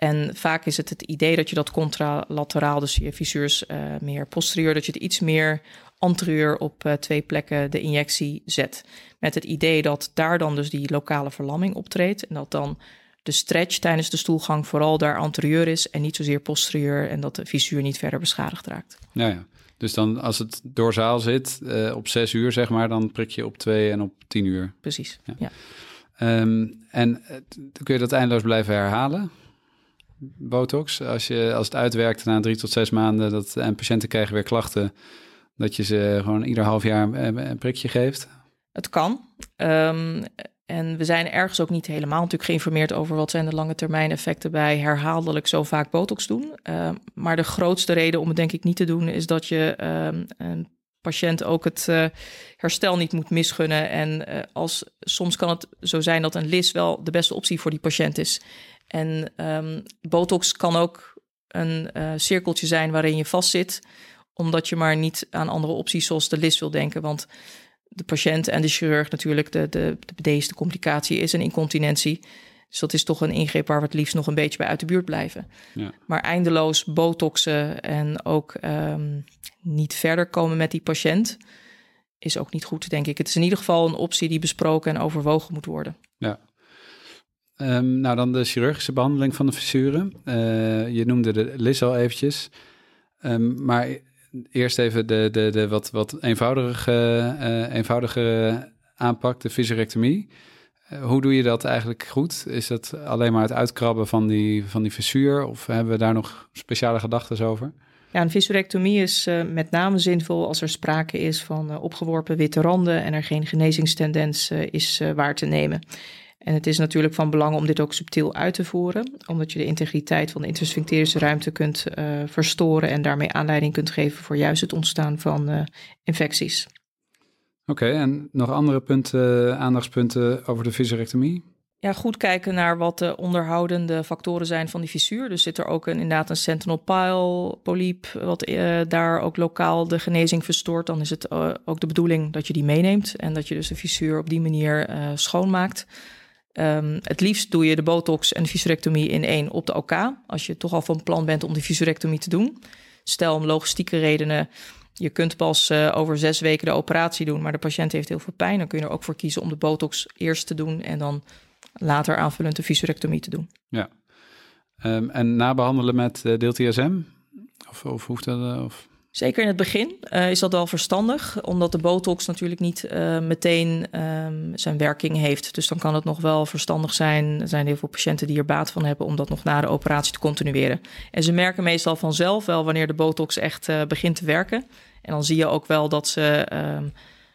En vaak is het het idee dat je dat contralateraal, dus je fissures uh, meer posterieur, dat je het iets meer anterieur op uh, twee plekken de injectie zet. Met het idee dat daar dan dus die lokale verlamming optreedt en dat dan de stretch tijdens de stoelgang vooral daar anterieur is en niet zozeer posterieur en dat de fissuur niet verder beschadigd raakt. Ja, ja. Dus dan als het doorzaal zit uh, op zes uur zeg maar, dan prik je op twee en op tien uur. Precies, ja. ja. Um, en kun je dat eindeloos blijven herhalen? Botox. Als, je, als het uitwerkt na drie tot zes maanden dat, en patiënten krijgen weer klachten, dat je ze gewoon ieder half jaar een prikje geeft? Het kan. Um, en we zijn ergens ook niet helemaal natuurlijk geïnformeerd over wat zijn de lange termijn effecten bij herhaaldelijk zo vaak botox doen. Uh, maar de grootste reden om het denk ik niet te doen is dat je uh, een patiënt ook het uh, herstel niet moet misgunnen. En uh, als, soms kan het zo zijn dat een lis wel de beste optie voor die patiënt is. En um, botox kan ook een uh, cirkeltje zijn waarin je vastzit, omdat je maar niet aan andere opties zoals de lis wil denken. Want de patiënt en de chirurg natuurlijk, de, de, de bedeesde complicatie is een incontinentie. Dus dat is toch een ingreep waar we het liefst nog een beetje bij uit de buurt blijven. Ja. Maar eindeloos botoxen en ook um, niet verder komen met die patiënt is ook niet goed, denk ik. Het is in ieder geval een optie die besproken en overwogen moet worden. Ja. Um, nou, dan de chirurgische behandeling van de fissuren. Uh, je noemde de LIS al eventjes. Um, maar eerst even de, de, de wat, wat eenvoudige, uh, eenvoudigere aanpak, de fysiorectomie. Uh, hoe doe je dat eigenlijk goed? Is dat alleen maar het uitkrabben van die, van die fissuur? Of hebben we daar nog speciale gedachten over? Ja, een fysiorectomie is uh, met name zinvol als er sprake is van opgeworpen witte randen en er geen genezingstendens is waar te nemen. En het is natuurlijk van belang om dit ook subtiel uit te voeren, omdat je de integriteit van de intersphincterische ruimte kunt uh, verstoren en daarmee aanleiding kunt geven voor juist het ontstaan van uh, infecties. Oké, okay, en nog andere punten, aandachtspunten over de fysiorectomie? Ja, goed kijken naar wat de onderhoudende factoren zijn van die fissuur. Dus zit er ook een, inderdaad een sentinel pile polyp, wat uh, daar ook lokaal de genezing verstoort. Dan is het ook de bedoeling dat je die meeneemt en dat je dus de fissuur op die manier schoonmaakt. Um, het liefst doe je de botox en de fysiorectomie in één op de OK. Als je toch al van plan bent om die fysiorectomie te doen. Stel om logistieke redenen, je kunt pas uh, over zes weken de operatie doen, maar de patiënt heeft heel veel pijn. Dan kun je er ook voor kiezen om de botox eerst te doen en dan later aanvullend de fysiorectomie te doen. Ja. Um, en nabehandelen met uh, deel TSM? Of, of hoeft dat? Uh, of... Zeker in het begin uh, is dat wel verstandig, omdat de botox natuurlijk niet uh, meteen um, zijn werking heeft. Dus dan kan het nog wel verstandig zijn. Er zijn heel veel patiënten die er baat van hebben om dat nog na de operatie te continueren. En ze merken meestal vanzelf wel wanneer de botox echt uh, begint te werken. En dan zie je ook wel dat ze um,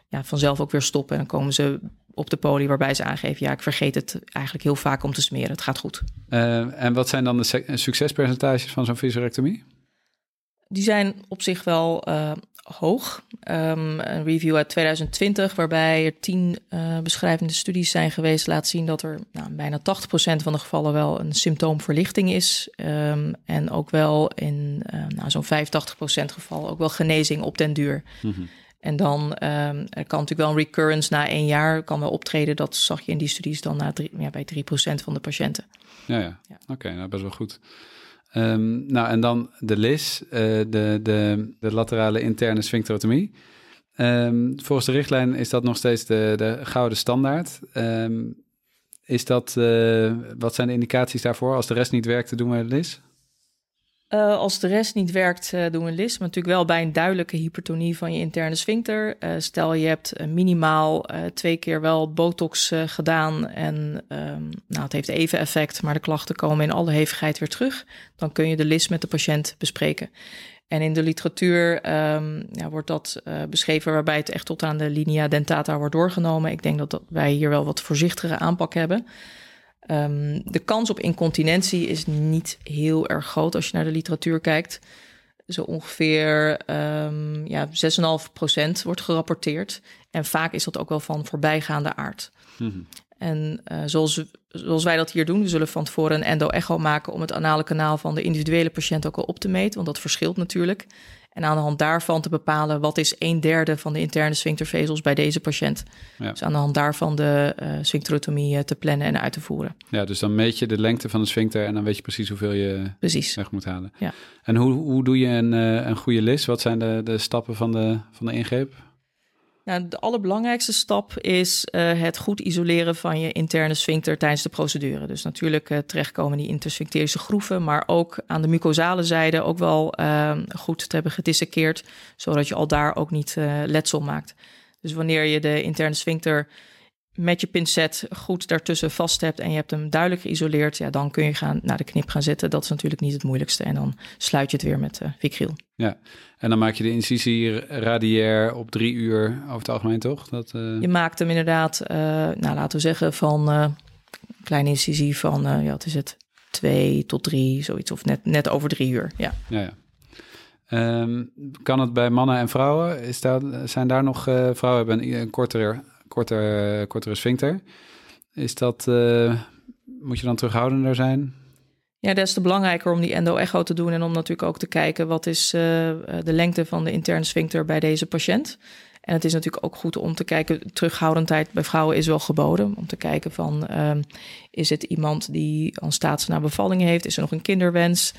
ja, vanzelf ook weer stoppen. En dan komen ze op de poli waarbij ze aangeven... ja, ik vergeet het eigenlijk heel vaak om te smeren. Het gaat goed. En wat zijn dan de succespercentages van zo'n visorectomie? Die zijn op zich wel uh, hoog. Um, een review uit 2020, waarbij er tien uh, beschrijvende studies zijn geweest, laat zien dat er nou, bijna 80% van de gevallen wel een symptoomverlichting is. Um, en ook wel in uh, nou, zo'n 85% geval ook wel genezing op den duur. Mm -hmm. En dan um, er kan natuurlijk wel een recurrence na één jaar kan wel optreden. Dat zag je in die studies dan na drie, ja, bij 3% van de patiënten. Ja, ja. ja. oké, okay, nou best wel goed. Um, nou, en dan de LIS, uh, de, de, de laterale interne sphincterotomie. Um, volgens de richtlijn is dat nog steeds de, de gouden standaard. Um, is dat, uh, wat zijn de indicaties daarvoor? Als de rest niet werkt, doen we LIS? Uh, als de rest niet werkt, uh, doen we een list. Maar natuurlijk wel bij een duidelijke hypertonie van je interne sphincter. Uh, stel je hebt minimaal twee keer wel botox gedaan en um, nou, het heeft even effect, maar de klachten komen in alle hevigheid weer terug. Dan kun je de list met de patiënt bespreken. En in de literatuur um, ja, wordt dat beschreven waarbij het echt tot aan de linea dentata wordt doorgenomen. Ik denk dat, dat wij hier wel wat voorzichtigere aanpak hebben. Um, de kans op incontinentie is niet heel erg groot als je naar de literatuur kijkt. Zo ongeveer um, ja, 6,5% wordt gerapporteerd. En vaak is dat ook wel van voorbijgaande aard. Mm -hmm. En uh, zoals, zoals wij dat hier doen, we zullen van tevoren een endo-echo maken om het anale kanaal van de individuele patiënt ook al op te meten, want dat verschilt natuurlijk. En aan de hand daarvan te bepalen wat is een derde van de interne sphinctervezels bij deze patiënt. Ja. Dus aan de hand daarvan de uh, sphincterotomie te plannen en uit te voeren. Ja, dus dan meet je de lengte van de sphincter en dan weet je precies hoeveel je precies. weg moet halen. Ja. En hoe, hoe doe je een, uh, een goede list? Wat zijn de, de stappen van de, van de ingreep? Nou, de allerbelangrijkste stap is uh, het goed isoleren van je interne sphincter tijdens de procedure. Dus natuurlijk uh, terechtkomen die intersphincterische groeven, maar ook aan de mucosale zijde ook wel uh, goed te hebben gedissekeerd, zodat je al daar ook niet uh, letsel maakt. Dus wanneer je de interne sphincter met je pincet goed daartussen vast hebt en je hebt hem duidelijk geïsoleerd, ja, dan kun je gaan naar de knip gaan zetten. Dat is natuurlijk niet het moeilijkste. En dan sluit je het weer met uh, Vicryl. Ja, en dan maak je de incisie radiair op drie uur over het algemeen, toch? Dat, uh... Je maakt hem inderdaad, uh, nou laten we zeggen, van een kleine incisie van, ja, wat is het, twee tot drie, zoiets. Of net, net over drie uur, ja. Ja, ja. Um, kan het bij mannen en vrouwen? Is daar, zijn daar nog, vrouwen hebben een, een kortere korter, kortere sphincter. Is dat, uh, moet je dan terughoudender zijn? Ja, des te belangrijker om die endo-echo te doen en om natuurlijk ook te kijken wat is uh, de lengte van de interne sphincter bij deze patiënt. En het is natuurlijk ook goed om te kijken, terughoudendheid bij vrouwen is wel geboden. Om te kijken van, um, is het iemand die al staats naar bevalling heeft? Is er nog een kinderwens?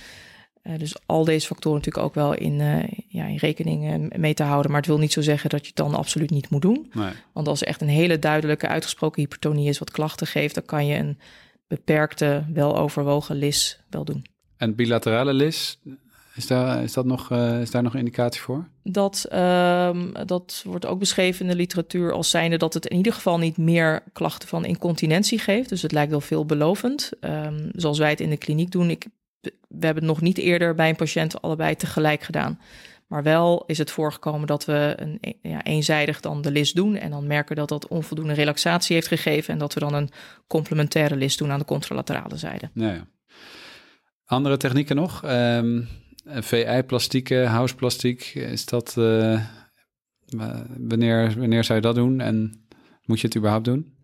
Uh, dus al deze factoren natuurlijk ook wel in, uh, ja, in rekening uh, mee te houden. Maar het wil niet zo zeggen dat je het dan absoluut niet moet doen. Nee. Want als er echt een hele duidelijke uitgesproken hypertonie is wat klachten geeft, dan kan je een beperkte, wel overwogen lis wel doen. En bilaterale lis, is daar, is dat nog, is daar nog een indicatie voor? Dat, um, dat wordt ook beschreven in de literatuur als zijnde dat het in ieder geval niet meer klachten van incontinentie geeft. Dus het lijkt wel veelbelovend. Um, zoals wij het in de kliniek doen. Ik we hebben het nog niet eerder bij een patiënt allebei tegelijk gedaan. Maar wel is het voorgekomen dat we een, ja, eenzijdig dan de list doen. En dan merken dat dat onvoldoende relaxatie heeft gegeven. En dat we dan een complementaire list doen aan de contralaterale zijde. Ja. Andere technieken nog? Um, VI-plastieken, houseplastiek. Is dat. Uh, wanneer, wanneer zou je dat doen? En moet je het überhaupt doen?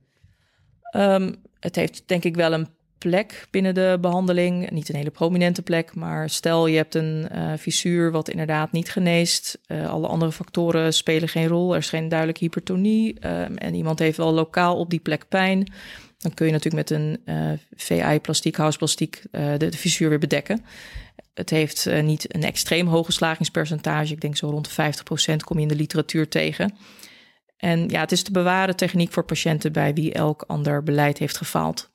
Um, het heeft denk ik wel een plek binnen de behandeling. Niet een hele prominente plek, maar stel je hebt een uh, fissuur wat inderdaad niet geneest. Uh, alle andere factoren spelen geen rol. Er is geen duidelijke hypertonie uh, en iemand heeft wel lokaal op die plek pijn. Dan kun je natuurlijk met een VI-plastiek, houseplastiek de, de fissuur weer bedekken. Het heeft niet een extreem hoge slagingspercentage. Ik denk zo rond de 50% kom je in de literatuur tegen. En ja, het is te bewaren techniek voor patiënten bij wie elk ander beleid heeft gefaald.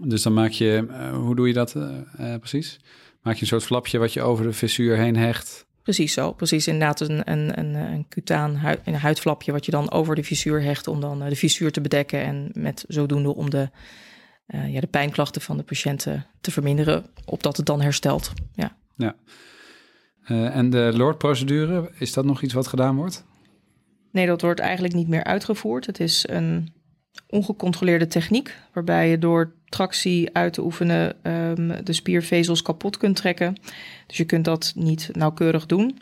Dus dan maak je, uh, hoe doe je dat uh, uh, precies? Maak je een soort flapje wat je over de fissuur heen hecht? Precies zo, precies inderdaad een, een, een, een cutaan huid, een huidflapje wat je dan over de fissuur hecht om dan de fissuur te bedekken en met zodoende om de, ja, de pijnklachten van de patiënten te verminderen, opdat het dan herstelt. Ja. ja. en de Lord-procedure, is dat nog iets wat gedaan wordt? Nee, dat wordt eigenlijk niet meer uitgevoerd. Het is een ongecontroleerde techniek waarbij je door tractie uit te oefenen um, de spiervezels kapot kunt trekken. Dus je kunt dat niet nauwkeurig doen.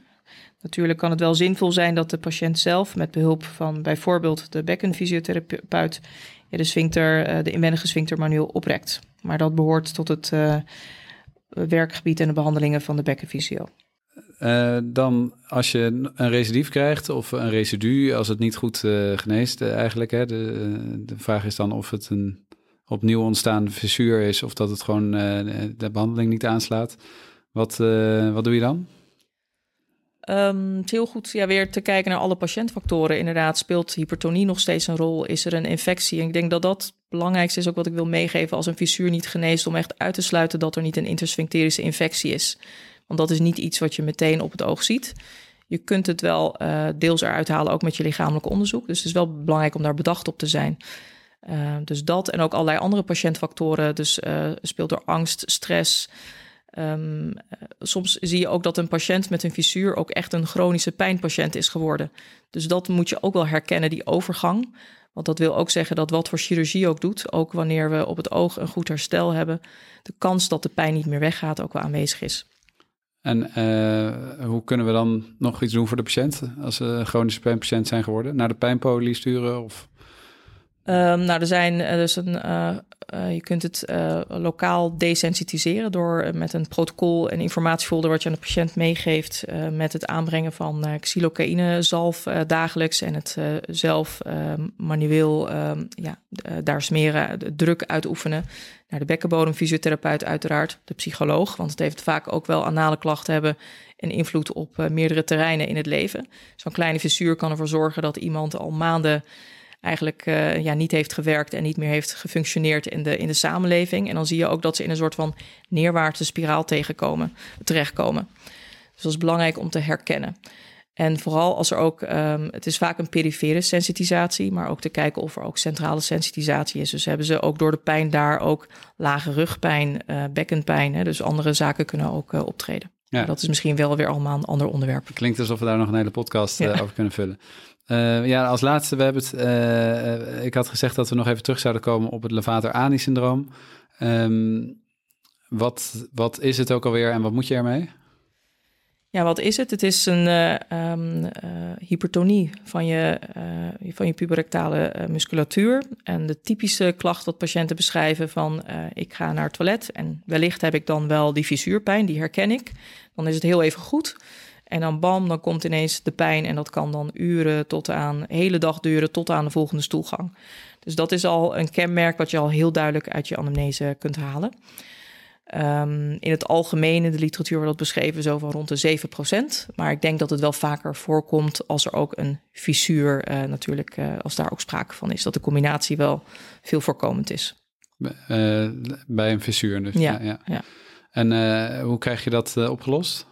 Natuurlijk kan het wel zinvol zijn dat de patiënt zelf met behulp van bijvoorbeeld de bekkenfysiotherapeut de, sphincter, eh, de inwendige sphincter manueel oprekt. Maar dat behoort tot het uh, werkgebied en de behandelingen van de bekkenfysio. Uh, dan als je een recidief krijgt of een residu, als het niet goed geneest eigenlijk. Hè, de, de vraag is dan of het een opnieuw ontstaande fissuur is of dat het gewoon uh, de behandeling niet aanslaat. Wat, wat doe je dan? Um, het heel goed ja, weer te kijken naar alle patiëntfactoren. Inderdaad, speelt hypertonie nog steeds een rol? Is er een infectie? En ik denk dat dat het belangrijkste is ook wat ik wil meegeven als een fissuur niet geneest, om echt uit te sluiten dat er niet een intersphincterische infectie is. Want dat is niet iets wat je meteen op het oog ziet. Je kunt het wel uh, deels eruit halen, ook met je lichamelijk onderzoek. Dus het is wel belangrijk om daar bedacht op te zijn. Uh, dus dat en ook allerlei andere patiëntfactoren. Dus uh, speelt er angst, stress. Um, soms zie je ook dat een patiënt met een fissuur ook echt een chronische pijnpatiënt is geworden. Dus dat moet je ook wel herkennen, die overgang. Want dat wil ook zeggen dat wat voor chirurgie ook doet, ook wanneer we op het oog een goed herstel hebben, de kans dat de pijn niet meer weggaat ook wel aanwezig is. En uh, hoe kunnen we dan nog iets doen voor de patiënt als ze chronische pijnpatiënt zijn geworden? Naar de pijnpolie sturen of Um, nou, er zijn dus een, uh, uh, je kunt het uh, lokaal desensitiseren door met een protocol en informatiefolder wat je aan de patiënt meegeeft met het aanbrengen van xylocaïne zalf dagelijks en het zelf ehm, manueel um, ja, daar smeren, druk uitoefenen. Naar de bekkenbodemfysiotherapeut uiteraard, de psycholoog, want het heeft vaak ook wel anale klachten hebben en invloed op meerdere terreinen in het leven. Zo'n kleine fissuur kan ervoor zorgen dat iemand al maanden eigenlijk uh, ja, niet heeft gewerkt en niet meer heeft gefunctioneerd in de, in de samenleving. En dan zie je ook dat ze in een soort van neerwaartse spiraal tegenkomen, terechtkomen. Dus dat is belangrijk om te herkennen. En vooral als er ook, um, het is vaak een perifere sensitisatie, maar ook te kijken of er ook centrale sensitisatie is. Dus hebben ze ook door de pijn daar ook lage rugpijn, uh, bekkenpijn. Hè, dus andere zaken kunnen ook uh, optreden. Ja. dat is misschien wel weer allemaal een ander onderwerp. Klinkt alsof we daar nog een hele podcast ja. over kunnen vullen. Uh, ja, als laatste, we hebben het. Uh, ik had gezegd dat we nog even terug zouden komen op het Levater-Ani-syndroom. Um, wat, wat is het ook alweer en wat moet je ermee? Ja, wat is het? Het is een uh, hypertonie van je, van je puberectale musculatuur. En de typische klacht wat patiënten beschrijven van ik ga naar het toilet en wellicht heb ik dan wel die visuurpijn, die herken ik. Dan is het heel even goed. En dan bam, dan komt ineens de pijn en dat kan dan uren tot aan, hele dag duren tot aan de volgende stoelgang. Dus dat is al een kenmerk wat je al heel duidelijk uit je anamnese kunt halen. Um, in het algemeen in de literatuur wordt dat beschreven zo van rond de 7%. Maar ik denk dat het wel vaker voorkomt als er ook een fissuur uh, natuurlijk, uh, als daar ook sprake van is. Dat de combinatie wel veel voorkomend is. Bij een fissuur dus. Ja, ja. ja. En hoe krijg je dat opgelost?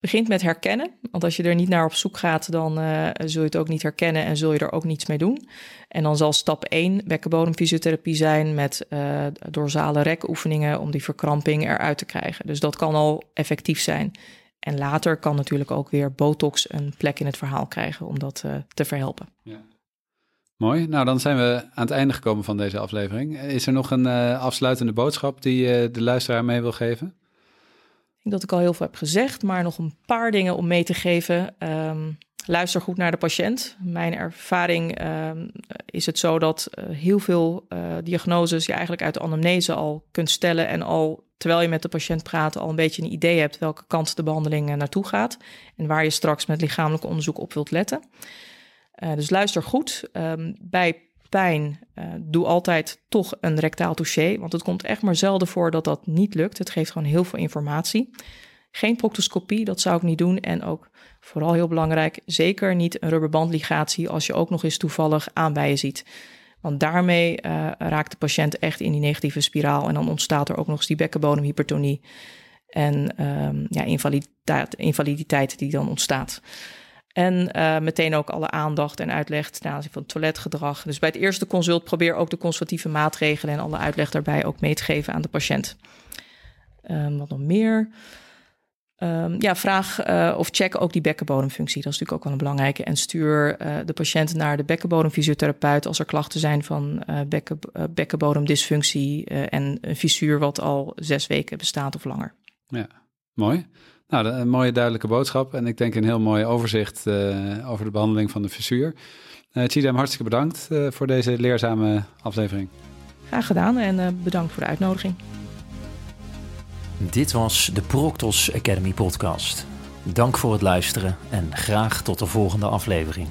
Begint met herkennen. Want als je er niet naar op zoek gaat, dan uh, zul je het ook niet herkennen en zul je er ook niets mee doen. En dan zal stap 1 bekkenbodemfysiotherapie zijn met uh, dorsale rekoefeningen om die verkramping eruit te krijgen. Dus dat kan al effectief zijn. En later kan natuurlijk ook weer botox een plek in het verhaal krijgen om dat uh, te verhelpen. Ja. Mooi. Nou, dan zijn we aan het einde gekomen van deze aflevering. Is er nog een afsluitende boodschap die de luisteraar mee wil geven? Denk dat ik al heel veel heb gezegd, maar nog een paar dingen om mee te geven. Um, luister goed naar de patiënt. Mijn ervaring um, is het zo dat uh, heel veel uh, diagnoses je eigenlijk uit de anamnese al kunt stellen en al terwijl je met de patiënt praat al een beetje een idee hebt welke kant de behandeling uh, naartoe gaat en waar je straks met lichamelijk onderzoek op wilt letten. dus luister goed. Um, bij pijn, uh, doe altijd toch een rectaal touché. Want het komt echt maar zelden voor dat dat niet lukt. Het geeft gewoon heel veel informatie. Geen proctoscopie, dat zou ik niet doen. En ook vooral heel belangrijk, zeker niet een rubberbandligatie als je ook nog eens toevallig aanbijen ziet. Want daarmee uh, raakt de patiënt echt in die negatieve spiraal. En dan ontstaat er ook nog eens die bekkenbodemhypertonie. En um, ja, invaliditeit, invaliditeit die dan ontstaat. En uh, meteen ook alle aandacht en uitleg ten aanzien van toiletgedrag. Dus bij het eerste consult probeer ook de conservatieve maatregelen en alle uitleg daarbij ook mee te geven aan de patiënt. Um, wat nog meer? Ehm, ja, vraag uh, of check ook die bekkenbodemfunctie. Dat is natuurlijk ook wel een belangrijke. En stuur uh, de patiënt naar de bekkenbodemfysiotherapeut als er klachten zijn van bekken, bekkenbodemdysfunctie en een fissuur wat al zes weken bestaat of langer. Ja, mooi. Nou, een mooie duidelijke boodschap. En ik denk een heel mooi overzicht over de behandeling van de fissuur. Uh, Chidam, hartstikke bedankt voor deze leerzame aflevering. Graag gedaan en bedankt voor de uitnodiging. Dit was de Proctos Academy podcast. Dank voor het luisteren en graag tot de volgende aflevering.